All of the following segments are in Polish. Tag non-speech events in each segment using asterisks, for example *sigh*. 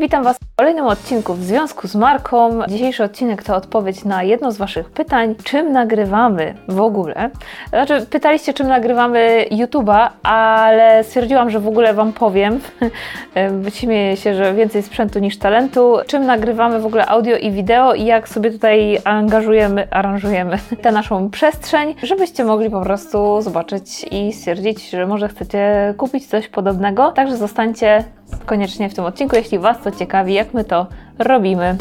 Witam Was w kolejnym odcinku w związku z marką. Dzisiejszy odcinek to odpowiedź na jedno z Waszych pytań, czym nagrywamy w ogóle. Znaczy, pytaliście, czym nagrywamy YouTube'a, ale stwierdziłam, że w ogóle Wam powiem. *laughs* Śmieję się, że więcej sprzętu niż talentu. Czym nagrywamy w ogóle audio i wideo i jak sobie tutaj angażujemy, aranżujemy *laughs* tę naszą przestrzeń, żebyście mogli po prostu zobaczyć i stwierdzić, że może chcecie kupić coś podobnego. Także zostańcie koniecznie w tym odcinku, jeśli Was to ciekawi, jak my to robimy.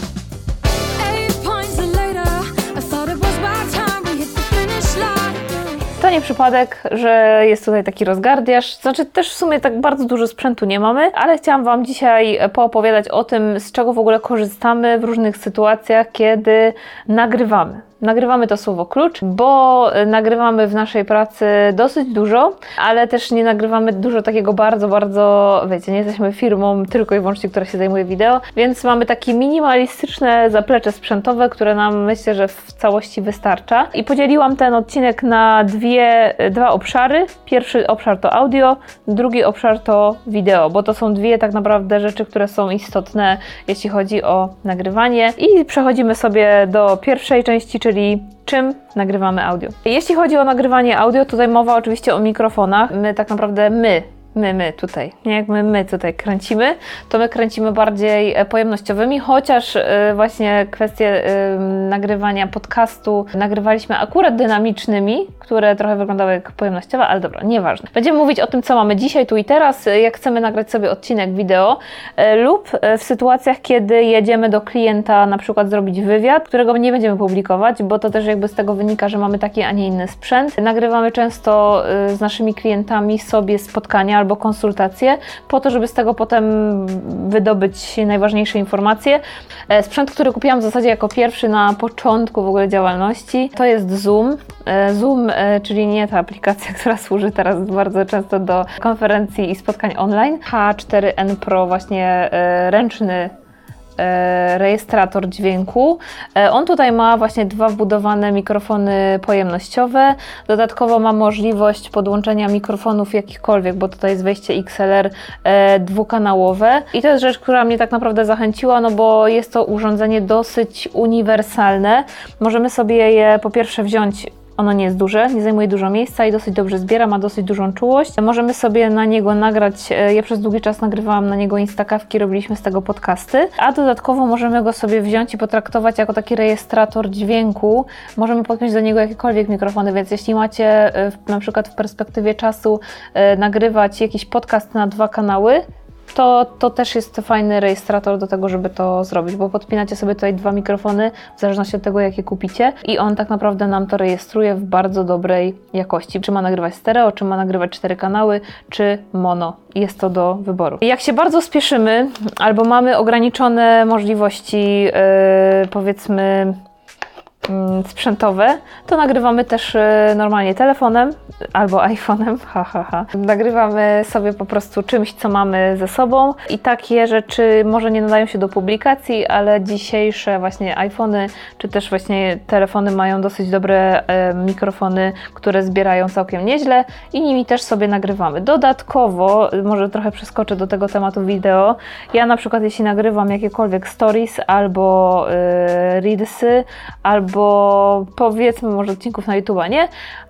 To nie przypadek, że jest tutaj taki rozgardiaż. Znaczy, też w sumie tak bardzo dużo sprzętu nie mamy, ale chciałam Wam dzisiaj poopowiadać o tym, z czego w ogóle korzystamy w różnych sytuacjach, kiedy nagrywamy. Nagrywamy to słowo klucz, bo nagrywamy w naszej pracy dosyć dużo, ale też nie nagrywamy dużo takiego bardzo, bardzo, wiecie, nie jesteśmy firmą tylko i wyłącznie, która się zajmuje wideo, więc mamy takie minimalistyczne zaplecze sprzętowe, które nam myślę, że w całości wystarcza. I podzieliłam ten odcinek na dwie, dwa obszary. Pierwszy obszar to audio, drugi obszar to wideo, bo to są dwie tak naprawdę rzeczy, które są istotne, jeśli chodzi o nagrywanie. I przechodzimy sobie do pierwszej części, czyli czym nagrywamy audio. Jeśli chodzi o nagrywanie audio, tutaj mowa oczywiście o mikrofonach. My tak naprawdę my my, my tutaj, nie jak my, my tutaj kręcimy, to my kręcimy bardziej e, pojemnościowymi, chociaż e, właśnie kwestie e, nagrywania podcastu nagrywaliśmy akurat dynamicznymi, które trochę wyglądały jak pojemnościowe, ale dobra, nieważne. Będziemy mówić o tym, co mamy dzisiaj, tu i teraz, jak chcemy nagrać sobie odcinek wideo lub w sytuacjach, kiedy jedziemy do klienta na przykład zrobić wywiad, którego nie będziemy publikować, bo to też jakby z tego wynika, że mamy taki, a nie inny sprzęt. Nagrywamy często z naszymi klientami sobie spotkania albo konsultacje, po to, żeby z tego potem wydobyć najważniejsze informacje. E, Sprzęt, który kupiłam w zasadzie jako pierwszy na początku w ogóle działalności, to jest Zoom. E, Zoom, e, czyli nie ta aplikacja, *laughs* która służy teraz bardzo często do konferencji i spotkań online. H4N Pro, właśnie ręczny rejestrator dźwięku. E, On tutaj ma właśnie dwa wbudowane mikrofony pojemnościowe. Dodatkowo ma możliwość podłączenia mikrofonów jakichkolwiek, bo tutaj jest wejście XLR e, dwukanałowe. I to jest rzecz, która mnie tak naprawdę zachęciła, no bo jest to urządzenie dosyć uniwersalne. Możemy sobie je po pierwsze wziąć ono nie jest duże, nie zajmuje dużo miejsca i dosyć dobrze zbiera, ma dosyć dużą czułość. Możemy sobie na niego nagrać, e, ja przez długi czas nagrywałam na niego instakawki, robiliśmy z tego podcasty, a dodatkowo możemy go sobie wziąć i potraktować jako taki rejestrator dźwięku. Możemy podpiąć do niego jakiekolwiek mikrofony, więc jeśli macie e, na przykład w perspektywie czasu e, nagrywać jakiś podcast na dwa kanały, to, to też jest fajny rejestrator do tego, żeby to zrobić, bo podpinacie sobie tutaj dwa mikrofony, w zależności od tego, jakie kupicie, i on tak naprawdę nam to rejestruje w bardzo dobrej jakości. Czy ma nagrywać stereo, czy ma nagrywać cztery kanały, czy mono. Jest to do wyboru. Jak się bardzo spieszymy, albo mamy ograniczone możliwości, yy, powiedzmy, sprzętowe, to nagrywamy też e, normalnie telefonem albo iPhone'em, *laughs* ha, ha, ha. Nagrywamy sobie po prostu czymś, co mamy ze sobą i takie rzeczy może nie nadają się do publikacji, ale dzisiejsze właśnie iPhony czy też właśnie telefony mają dosyć dobre e, mikrofony, które zbierają całkiem nieźle i nimi też sobie nagrywamy. Dodatkowo, może trochę przeskoczę do tego tematu wideo, ja na przykład jeśli nagrywam jakiekolwiek stories albo e, reelsy, albo powiedzmy może odcinków na YouTube'a nie,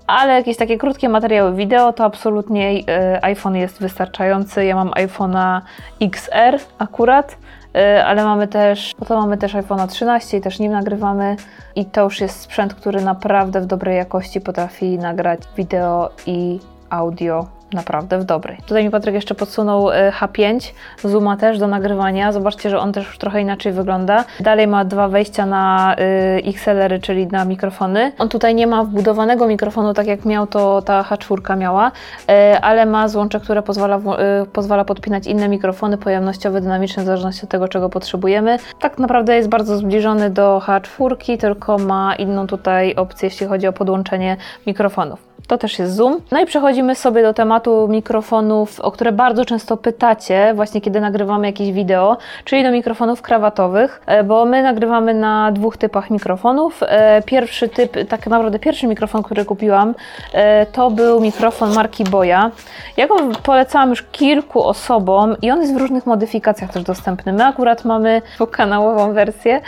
ale jakieś takie krótkie materiały wideo, to absolutnie e, iPhone jest wystarczający. Ja mam iPhone'a XR akurat, e, ale mamy też, no to mamy też iPhone'a 13 i też nim nagrywamy i to już jest sprzęt, który naprawdę w dobrej jakości potrafi nagrać wideo i audio naprawdę w dobrej. Tutaj mi Patryk jeszcze podsunął e, H5, Zooma też do nagrywania. Zobaczcie, że on też już trochę inaczej wygląda. Dalej ma dwa wejścia na y, XLR-y, czyli na mikrofony. On tutaj nie ma wbudowanego mikrofonu, tak jak miał to ta H4 miała, e, ale ma złącze, które pozwala, y, pozwala podpinać inne mikrofony pojemnościowe, dynamiczne, w zależności od tego, czego potrzebujemy. Tak naprawdę jest bardzo zbliżony do H4, tylko ma inną tutaj opcję, jeśli chodzi o podłączenie mikrofonów. To też jest Zoom. No i przechodzimy sobie do tematu mikrofonów, o które bardzo często pytacie, właśnie kiedy nagrywamy jakieś wideo, czyli do mikrofonów krawatowych, e, bo my nagrywamy na dwóch typach mikrofonów. E, Pierwszy typ, tak naprawdę pierwszy mikrofon, który kupiłam, e, to był mikrofon marki Boya. Ja go polecałam już kilku osobom i on jest w różnych modyfikacjach też dostępny. My akurat mamy dwukanałową wersję,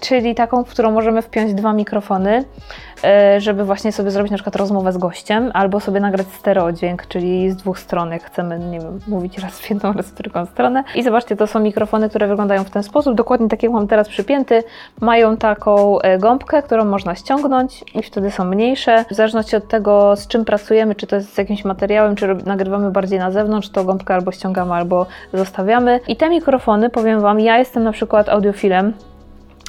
czyli taką, w którą możemy wpiąć dwa mikrofony żeby właśnie sobie zrobić na przykład rozmowę z gościem, albo sobie nagrać stereodźwięk, czyli z dwóch stron, jak chcemy, nie wiem, mówić raz w jedną, raz w drugą stronę. I zobaczcie, to są mikrofony, które wyglądają w ten sposób, dokładnie tak jak mam teraz przypięty. Mają taką e, gąbkę, którą można ściągnąć i wtedy są mniejsze. W zależności od tego, z czym pracujemy, czy to jest z jakimś materiałem, czy nagrywamy bardziej na zewnątrz, to gąbkę albo ściągamy, albo zostawiamy. I te mikrofony, powiem Wam, ja jestem na przykład audiofilem,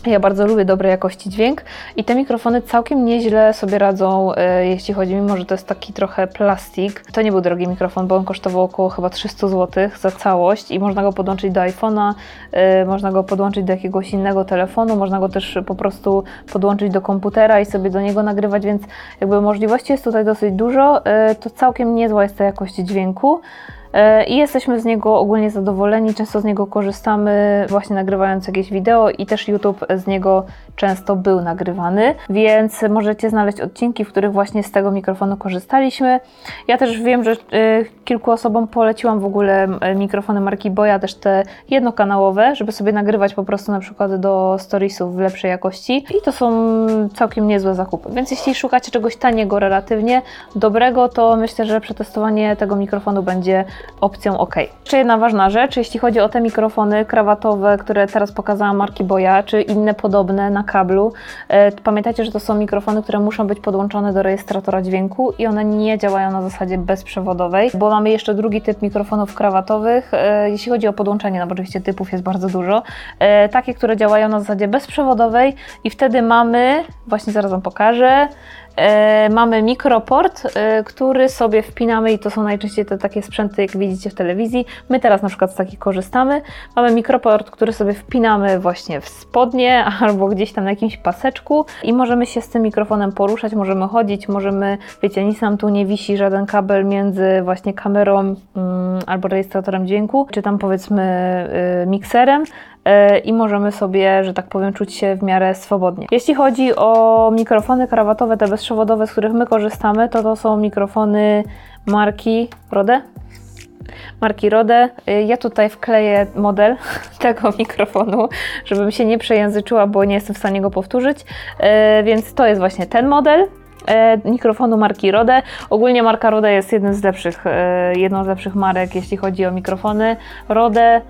ja bardzo lubię dobrej jakości dźwięk i te mikrofony całkiem nieźle sobie radzą, e, jeśli chodzi, mimo że to jest taki trochę plastik. To nie był drogi mikrofon, bo on kosztował około chyba 300 zł za całość i można go podłączyć do iPhone'a, e, można go podłączyć do jakiegoś innego telefonu, można go też po prostu podłączyć do komputera i sobie do niego nagrywać, więc jakby możliwości jest tutaj dosyć dużo. E, To całkiem niezła jest ta jakość dźwięku. E, I jesteśmy z niego ogólnie zadowoleni, często z niego korzystamy właśnie nagrywając jakieś wideo i też YouTube z niego często był nagrywany, więc możecie znaleźć odcinki, w których właśnie z tego mikrofonu korzystaliśmy. Ja też wiem, że e, kilku osobom poleciłam w ogóle mikrofony marki Boya, też te jednokanałowe, żeby sobie nagrywać po prostu na przykład do storiesów w lepszej jakości i to są całkiem niezłe zakupy. Więc jeśli szukacie czegoś taniego relatywnie, dobrego, to myślę, że przetestowanie tego mikrofonu będzie opcją OK. Jeszcze jedna ważna rzecz, jeśli chodzi o te mikrofony krawatowe, które teraz pokazałam marki Boya, czy inne podobne na kablu, e, pamiętajcie, że to są mikrofony, które muszą być podłączone do rejestratora dźwięku i one nie działają na zasadzie bezprzewodowej, bo mamy jeszcze drugi typ mikrofonów krawatowych, e, jeśli chodzi o podłączenie, no bo oczywiście typów jest bardzo dużo, e, takie, które działają na zasadzie bezprzewodowej i wtedy mamy, właśnie zaraz Wam pokażę, mamy mikroport, e, który sobie wpinamy i to są najczęściej te takie sprzęty, jak widzicie w telewizji. My teraz na przykład z takich korzystamy. Mamy mikroport, który sobie wpinamy właśnie w spodnie *laughs* albo gdzieś tam na jakimś paseczku i możemy się z tym mikrofonem poruszać, możemy chodzić, możemy, wiecie, nic nam tu nie wisi, żaden kabel między właśnie kamerą mm, albo rejestratorem dźwięku, czy tam powiedzmy y, mikserem e, i możemy sobie, że tak powiem, czuć się w miarę swobodnie. Jeśli chodzi o mikrofony krawatowe, te bezprzewodowe, z których my korzystamy, to to są mikrofony marki Rode. Marki Rode. Y, Ja tutaj wkleję model *laughs* tego mikrofonu, żebym się nie przejęzyczyła, bo nie jestem w stanie go powtórzyć. Y, Więc to jest właśnie ten model e, mikrofonu marki Rode. Ogólnie marka Rode jest jednym z lepszych, e, jedną z lepszych marek, jeśli chodzi o mikrofony. Rode, e,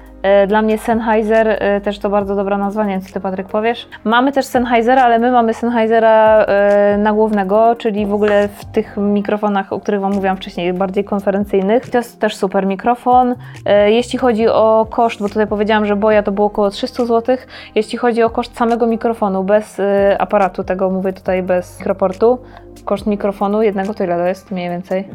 dla mnie Sennheiser, e, też to bardzo dobra nazwa, nie wiem co Ty Patryk powiesz. Mamy też Sennheisera, ale my mamy Sennheisera e, nagłównego, czyli w ogóle w tych mikrofonach, o których Wam mówiłam wcześniej, bardziej konferencyjnych. To jest też super mikrofon. E, Jeśli chodzi o koszt, bo tutaj powiedziałam, że Boja to było około 300 zł. Jeśli chodzi o koszt samego mikrofonu, bez e, aparatu, tego mówię tutaj bez mikroportu, koszt mikrofonu jednego to ile to jest mniej więcej?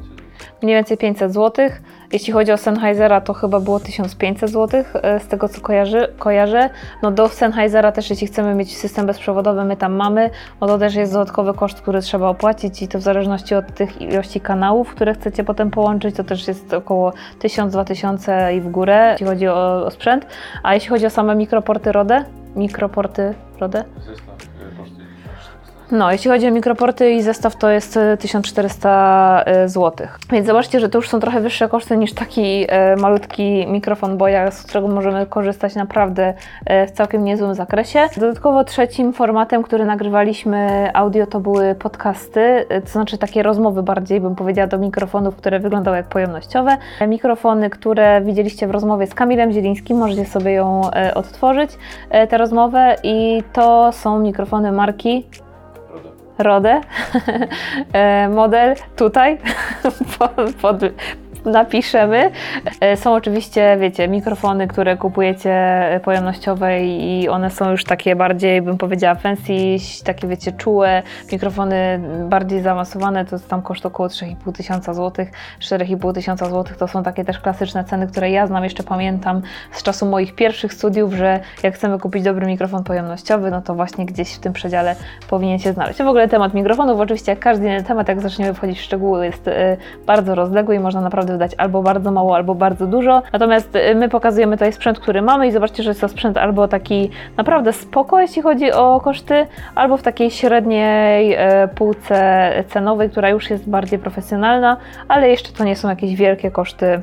Mniej więcej 500 zł. Jeśli chodzi o Sennheisera, to chyba było 1500 zł, e, z tego co kojarzy, kojarzę. No do Sennheisera też, jeśli chcemy mieć system bezprzewodowy, my tam mamy, no to też jest dodatkowy koszt, który trzeba opłacić i to w zależności od tych ilości kanałów, które chcecie potem połączyć, to też jest około 1000-2000 i w górę, jeśli chodzi o, o sprzęt. A jeśli chodzi o same mikroporty RODE, mikroporty RODE, 1400. no, jeśli chodzi o mikroporty i zestaw, to jest e, 1400 zł. Więc zobaczcie, że to już są trochę wyższe koszty niż taki e, malutki mikrofon Boya, z którego możemy korzystać naprawdę e, w całkiem niezłym zakresie. Dodatkowo trzecim formatem, który nagrywaliśmy audio, to były podcasty, e, to znaczy takie rozmowy bardziej, bym powiedziała, do mikrofonów, które wyglądały jak pojemnościowe. E, Mikrofony, które widzieliście w rozmowie z Kamilem Zielińskim, możecie sobie ją e, odtworzyć, e, tę rozmowę i to są mikrofony marki? Rodę, *laughs* E, model tutaj, *laughs* pod, pod, napiszemy. E, Są oczywiście, wiecie, mikrofony, które kupujecie e, pojemnościowe i one są już takie bardziej, bym powiedziała, fancy, takie wiecie, czułe. Mikrofony bardziej zaawansowane, to jest tam koszt około 3,5 tysiąca złotych. 4,5 tysiąca złotych to są takie też klasyczne ceny, które ja znam, jeszcze pamiętam z czasu moich pierwszych studiów, że jak chcemy kupić dobry mikrofon pojemnościowy, no to właśnie gdzieś w tym przedziale powinien się znaleźć. W ogóle temat mikrofonów, oczywiście jak każdy inny temat, jak zaczniemy wchodzić w szczegóły, jest e, bardzo rozległy i można naprawdę wydać albo bardzo mało, albo bardzo dużo. Natomiast e, my pokazujemy tutaj sprzęt, który mamy i zobaczcie, że jest to sprzęt albo taki naprawdę spoko, jeśli chodzi o koszty, albo w takiej średniej e, półce cenowej, która już jest bardziej profesjonalna, ale jeszcze to nie są jakieś wielkie koszty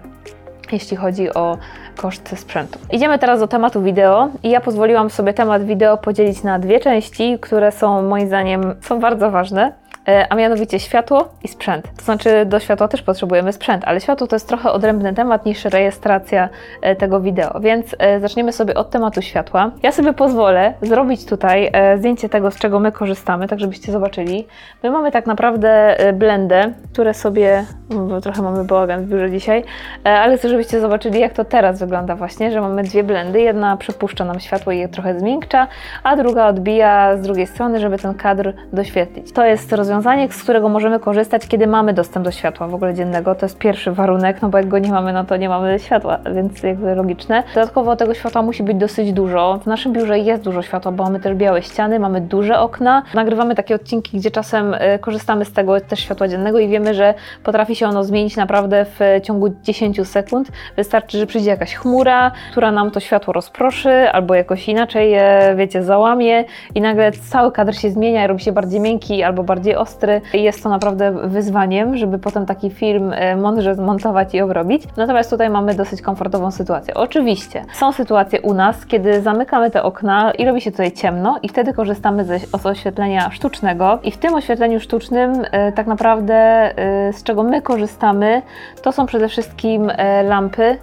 jeśli chodzi o koszty sprzętu. Idziemy teraz do tematu wideo i ja pozwoliłam sobie temat wideo podzielić na dwie części, które są moim zdaniem są bardzo ważne. E, A mianowicie światło i sprzęt. To znaczy, do światła też potrzebujemy sprzęt, ale światło to jest trochę odrębny temat niż rejestracja e, tego wideo, więc e, zaczniemy sobie od tematu światła. Ja sobie pozwolę zrobić tutaj zdjęcie tego, z czego my korzystamy, tak żebyście zobaczyli. My mamy tak naprawdę blendę, które sobie, bo trochę mamy bałagan w biurze dzisiaj, ale chcę, żebyście zobaczyli, jak to teraz wygląda właśnie, że mamy dwie blendy. Jedna przepuszcza nam światło i je trochę zmiękcza, a druga odbija z drugiej strony, żeby ten kadr doświetlić. To jest rozwiązanie, z którego możemy korzystać, kiedy mamy dostęp do światła w ogóle dziennego. To jest pierwszy warunek, no bo jak go nie mamy, no to nie mamy światła, więc jakby logiczne. Dodatkowo tego światła musi być dosyć dużo. W naszym biurze jest dużo światła, bo mamy też białe ściany, mamy duże okna. Nagrywamy takie odcinki, gdzie czasem e, korzystamy z tego też światła dziennego i wiemy, że potrafi się ono zmienić naprawdę w ciągu 10 sekund. Wystarczy, że przyjdzie jakaś chmura, która nam to światło rozproszy, albo jakoś inaczej je, wiecie, załamie i nagle cały kadr się zmienia i robi się bardziej miękki albo bardziej ostry. Jest to naprawdę wyzwaniem, żeby potem taki film e, mądrze zmontować i obrobić. Natomiast tutaj mamy dosyć komfortową sytuację. Oczywiście są sytuacje u nas, kiedy zamykamy te okna i robi się tutaj ciemno i wtedy korzystamy ze, z oświetlenia sztucznego i w tym oświetleniu sztucznym e, tak naprawdę e, z czego my korzystamy, to są przede wszystkim lampy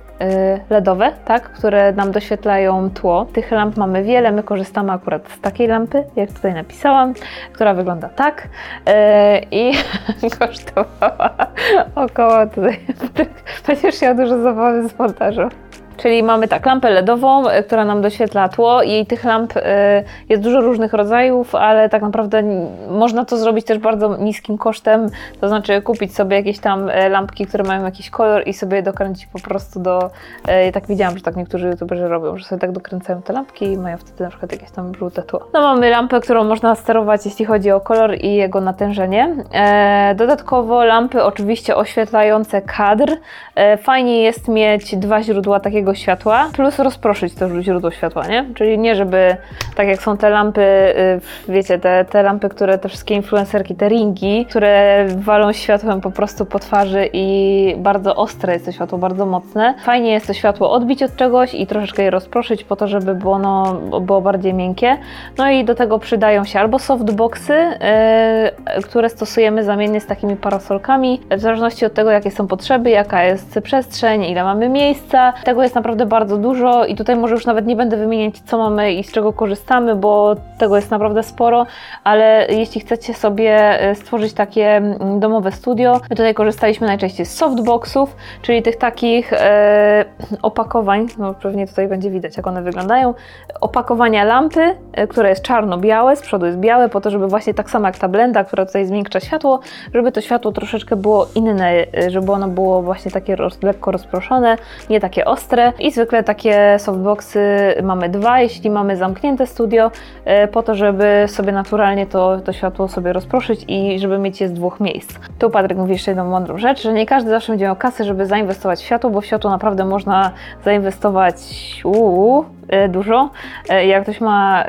LEDowe, tak, które nam doświetlają tło. Tych lamp mamy wiele, my korzystamy akurat z takiej lampy, jak tutaj napisałam, która wygląda tak y, i *laughs* kosztowała około tutaj, *laughs* będziesz miał dużo zabawy z montażu. Czyli mamy tak, lampę LEDową, y, która nam doświetla tło i tych lamp y, jest dużo różnych rodzajów, ale tak naprawdę można to zrobić też bardzo niskim kosztem, to znaczy kupić sobie jakieś tam y, lampki, które mają jakiś kolor i sobie dokręcić po prostu do... y, Tak widziałam, że tak niektórzy youtuberzy robią, że sobie tak dokręcają te lampki i mają wtedy na przykład jakieś tam żółte tło. No mamy lampę, którą można sterować jeśli chodzi o kolor i jego natężenie. E, Dodatkowo lampy oczywiście oświetlające kadr. E, Fajnie jest mieć dwa źródła takiego światła, plus rozproszyć to źródło światła, nie? Czyli nie, żeby tak jak są te lampy, y, wiecie, te, te lampy, które te wszystkie influencerki, te ringi, które walą światłem po prostu po twarzy i bardzo ostre jest to światło, bardzo mocne. Fajnie jest to światło odbić od czegoś i troszeczkę je rozproszyć po to, żeby było, ono, było bardziej miękkie. No i do tego przydają się albo softboxy, yy, które stosujemy zamiennie z takimi parasolkami, w zależności od tego, jakie są potrzeby, jaka jest przestrzeń, ile mamy miejsca. Tego jest naprawdę bardzo dużo i tutaj może już nawet nie będę wymieniać, co mamy i z czego korzystamy, bo tego jest naprawdę sporo, ale jeśli chcecie sobie e, stworzyć takie mm, domowe studio, my tutaj korzystaliśmy najczęściej z softboxów, czyli tych takich e, opakowań, no pewnie tutaj będzie widać, jak one wyglądają, opakowania lampy, e, które jest czarno-białe, z przodu jest białe, po to, żeby właśnie tak samo jak ta blenda, która tutaj zmiękcza światło, żeby to światło troszeczkę było inne, e, żeby ono było właśnie takie roz, lekko rozproszone, nie takie ostre i zwykle takie softboxy mamy dwa, jeśli mamy zamknięte studio, e, po to, żeby sobie naturalnie to, to światło sobie rozproszyć i żeby mieć je z dwóch miejsc. Tu Patryk mówi jeszcze jedną mądrą rzecz, że nie każdy zawsze będzie miał kasy, żeby zainwestować w światło, bo w światło naprawdę można zainwestować e, dużo. E, Jak ktoś ma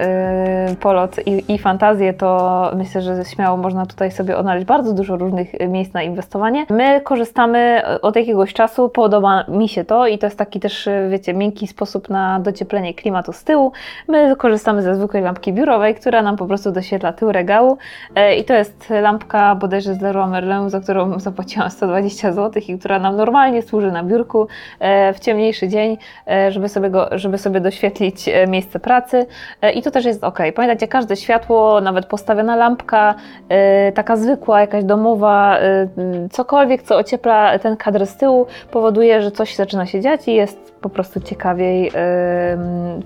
polot i, i fantazję, to myślę, że śmiało można tutaj sobie odnaleźć bardzo dużo różnych miejsc na inwestowanie. My korzystamy od jakiegoś czasu, podoba mi się to i to jest taki też też, wiecie, miękki sposób na docieplenie klimatu z tyłu. My korzystamy ze zwykłej lampki biurowej, która nam po prostu doświetla tył regału E, i to jest lampka bodajże z Leroy Merlin, za którą *laughs* zapłaciłam 120 zł i która nam normalnie służy na biurku e, w ciemniejszy dzień, e, żeby sobie, go, żeby sobie doświetlić miejsce pracy i to też jest ok. Pamiętajcie, każde światło, nawet postawiona lampka, taka zwykła, jakaś domowa, cokolwiek, co ociepla ten kadr z tyłu, powoduje, że coś zaczyna się dziać i jest po prostu ciekawiej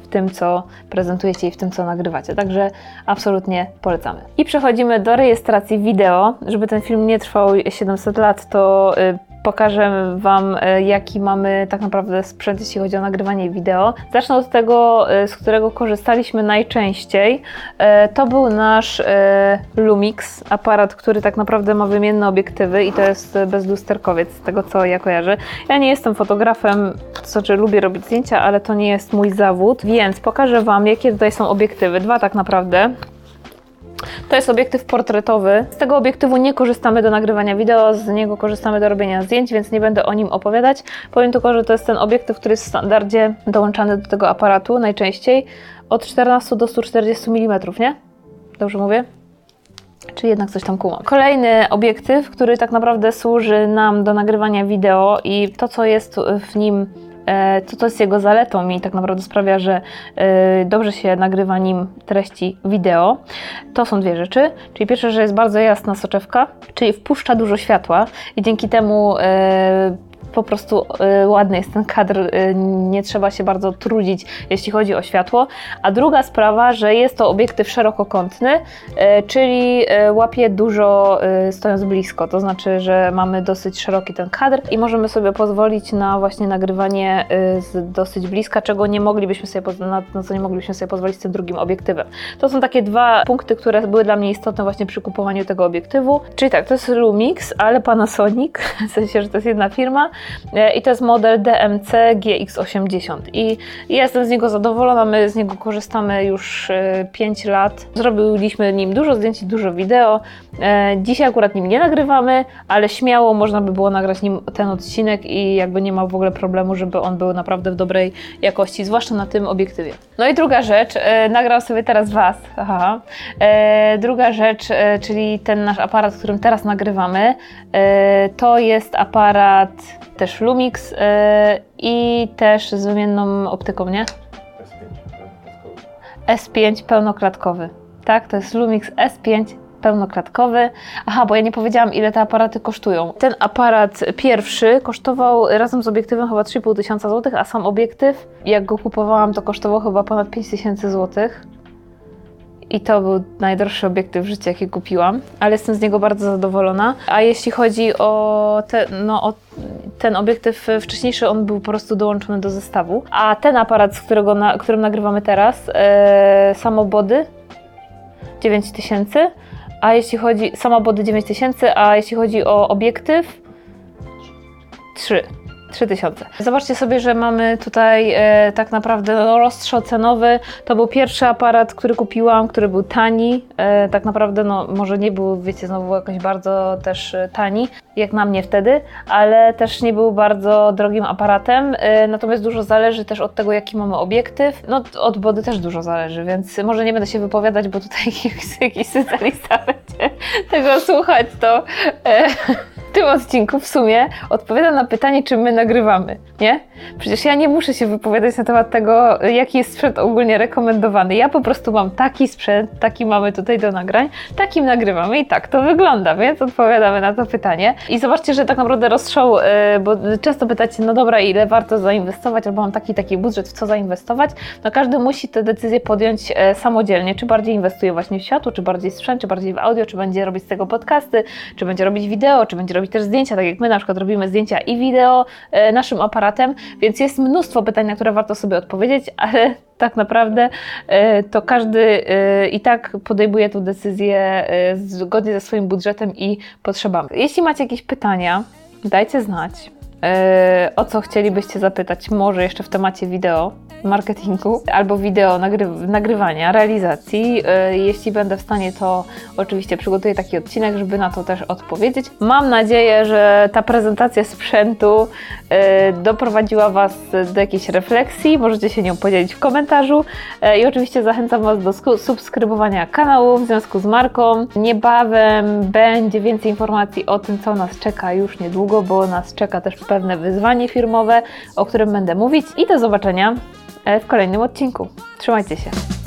w tym, co prezentujecie i w tym, co nagrywacie. Także absolutnie polecamy. I przechodzimy do rejestracji wideo. Żeby ten film nie trwał 700 lat, to e, pokażę Wam, e, jaki mamy tak naprawdę sprzęt, jeśli chodzi o nagrywanie wideo. Zacznę od tego, e, z którego korzystaliśmy najczęściej. E, To był nasz Lumix, aparat, który tak naprawdę ma wymienne obiektywy i to jest bezlusterkowiec, z tego co ja kojarzę. Ja nie jestem fotografem, to znaczy lubię robić zdjęcia, ale to nie jest mój zawód, więc pokażę Wam, jakie tutaj są obiektywy. Dwa tak naprawdę. To jest obiektyw portretowy. Z tego obiektywu nie korzystamy do nagrywania wideo, z niego korzystamy do robienia zdjęć, więc nie będę o nim opowiadać. Powiem tylko, że to jest ten obiektyw, który jest w standardzie dołączany do tego aparatu najczęściej od 14 do 140 mm, nie? Dobrze mówię? Czy jednak coś tam kumam. Kolejny obiektyw, który tak naprawdę służy nam do nagrywania wideo i to, co jest w nim e, to, to jest jego zaletą i tak naprawdę sprawia, że e, dobrze się nagrywa nim treści wideo. To są dwie rzeczy. Czyli pierwsze, że jest bardzo jasna soczewka, czyli wpuszcza dużo światła i dzięki temu e, po prostu e, ładny jest ten kadr, e, nie trzeba się bardzo trudzić, jeśli chodzi o światło. A druga sprawa, że jest to obiektyw szerokokątny, e, czyli łapie dużo stojąc blisko, to znaczy, że mamy dosyć szeroki ten kadr i możemy sobie pozwolić na właśnie nagrywanie z dosyć bliska, czego nie moglibyśmy sobie, na, co nie moglibyśmy sobie pozwolić z tym drugim obiektywem. To są takie dwa punkty, które były dla mnie istotne właśnie przy kupowaniu tego obiektywu. Czyli tak, to jest Lumix, ale Panasonic, *laughs* w sensie, że to jest jedna firma i to jest model DMC GX80 i jestem z niego zadowolona, my z niego korzystamy już e, 5 lat. Zrobiliśmy nim dużo zdjęć i dużo wideo. E, Dzisiaj akurat nim nie nagrywamy, ale śmiało można by było nagrać nim ten odcinek i jakby nie ma w ogóle problemu, żeby on był naprawdę w dobrej jakości, zwłaszcza na tym obiektywie. No i druga rzecz, e, nagram sobie teraz Was. Aha. E, druga rzecz, e, czyli ten nasz aparat, którym teraz nagrywamy, e, to jest aparat też Lumix e, i też z wymienną optyką, nie? S5 pełnoklatkowy. Tak, to jest Lumix S5 pełnoklatkowy. Aha, bo ja nie powiedziałam, ile te aparaty kosztują. Ten aparat pierwszy kosztował razem z obiektywem chyba 3,5 tysiąca złotych, a sam obiektyw, jak go kupowałam, to kosztował chyba ponad 5 tysięcy złotych. I to był najdroższy obiektyw w życiu, jaki kupiłam, ale jestem z niego bardzo zadowolona. A jeśli chodzi o, te, no, o ten obiektyw wcześniejszy, on był po prostu dołączony do zestawu. A ten aparat, z którego na, którym nagrywamy teraz, e, samobody 9000, a jeśli chodzi samobody 9000, a jeśli chodzi o obiektyw 3. 3000. Zobaczcie sobie, że mamy tutaj e, tak naprawdę rozstrzał cenowy. To był pierwszy aparat, który kupiłam, który był tani. E, tak naprawdę, no może nie był, wiecie, znowu jakoś bardzo też e, tani, jak na mnie wtedy, ale też nie był bardzo drogim aparatem. E, natomiast dużo zależy też od tego, jaki mamy obiektyw. No od body też dużo zależy, więc może nie będę się wypowiadać, bo tutaj *laughs* jakiś, jakiś specjalista będzie tego słuchać, to e, tym odcinku w sumie odpowiadam na pytanie, czy my nagrywamy, nie? Przecież ja nie muszę się wypowiadać na temat tego, jaki jest sprzęt ogólnie rekomendowany. Ja po prostu mam taki sprzęt, taki mamy tutaj do nagrań, takim nagrywamy i tak to wygląda, więc odpowiadamy na to pytanie. I zobaczcie, że tak naprawdę rozstrzał, e, bo często pytacie, no dobra, ile warto zainwestować, albo mam taki, taki budżet, w co zainwestować. No każdy musi tę decyzję podjąć e, samodzielnie, czy bardziej inwestuje właśnie w światło, czy bardziej w sprzęt, czy bardziej w audio, czy będzie robić z tego podcasty, czy będzie robić wideo, czy będzie robić też zdjęcia, tak jak my na przykład robimy zdjęcia i wideo e, naszym aparatem, więc jest mnóstwo pytań, na które warto sobie odpowiedzieć, ale tak naprawdę e, to każdy e, i tak podejmuje tę decyzję e, zgodnie ze swoim budżetem i potrzebami. Jeśli macie jakieś pytania, dajcie znać. E, o co chcielibyście zapytać, może jeszcze w temacie wideo, marketingu, albo wideo nagry nagrywania, realizacji. E, Jeśli będę w stanie, to oczywiście przygotuję taki odcinek, żeby na to też odpowiedzieć. Mam nadzieję, że ta prezentacja sprzętu e, doprowadziła Was do jakiejś refleksji. Możecie się nią podzielić w komentarzu. I oczywiście zachęcam Was do subskrybowania kanału w związku z marką. Niebawem będzie więcej informacji o tym, co nas czeka już niedługo, bo nas czeka też pewne wyzwanie firmowe, o którym będę mówić. I do zobaczenia e, w kolejnym odcinku. Trzymajcie się.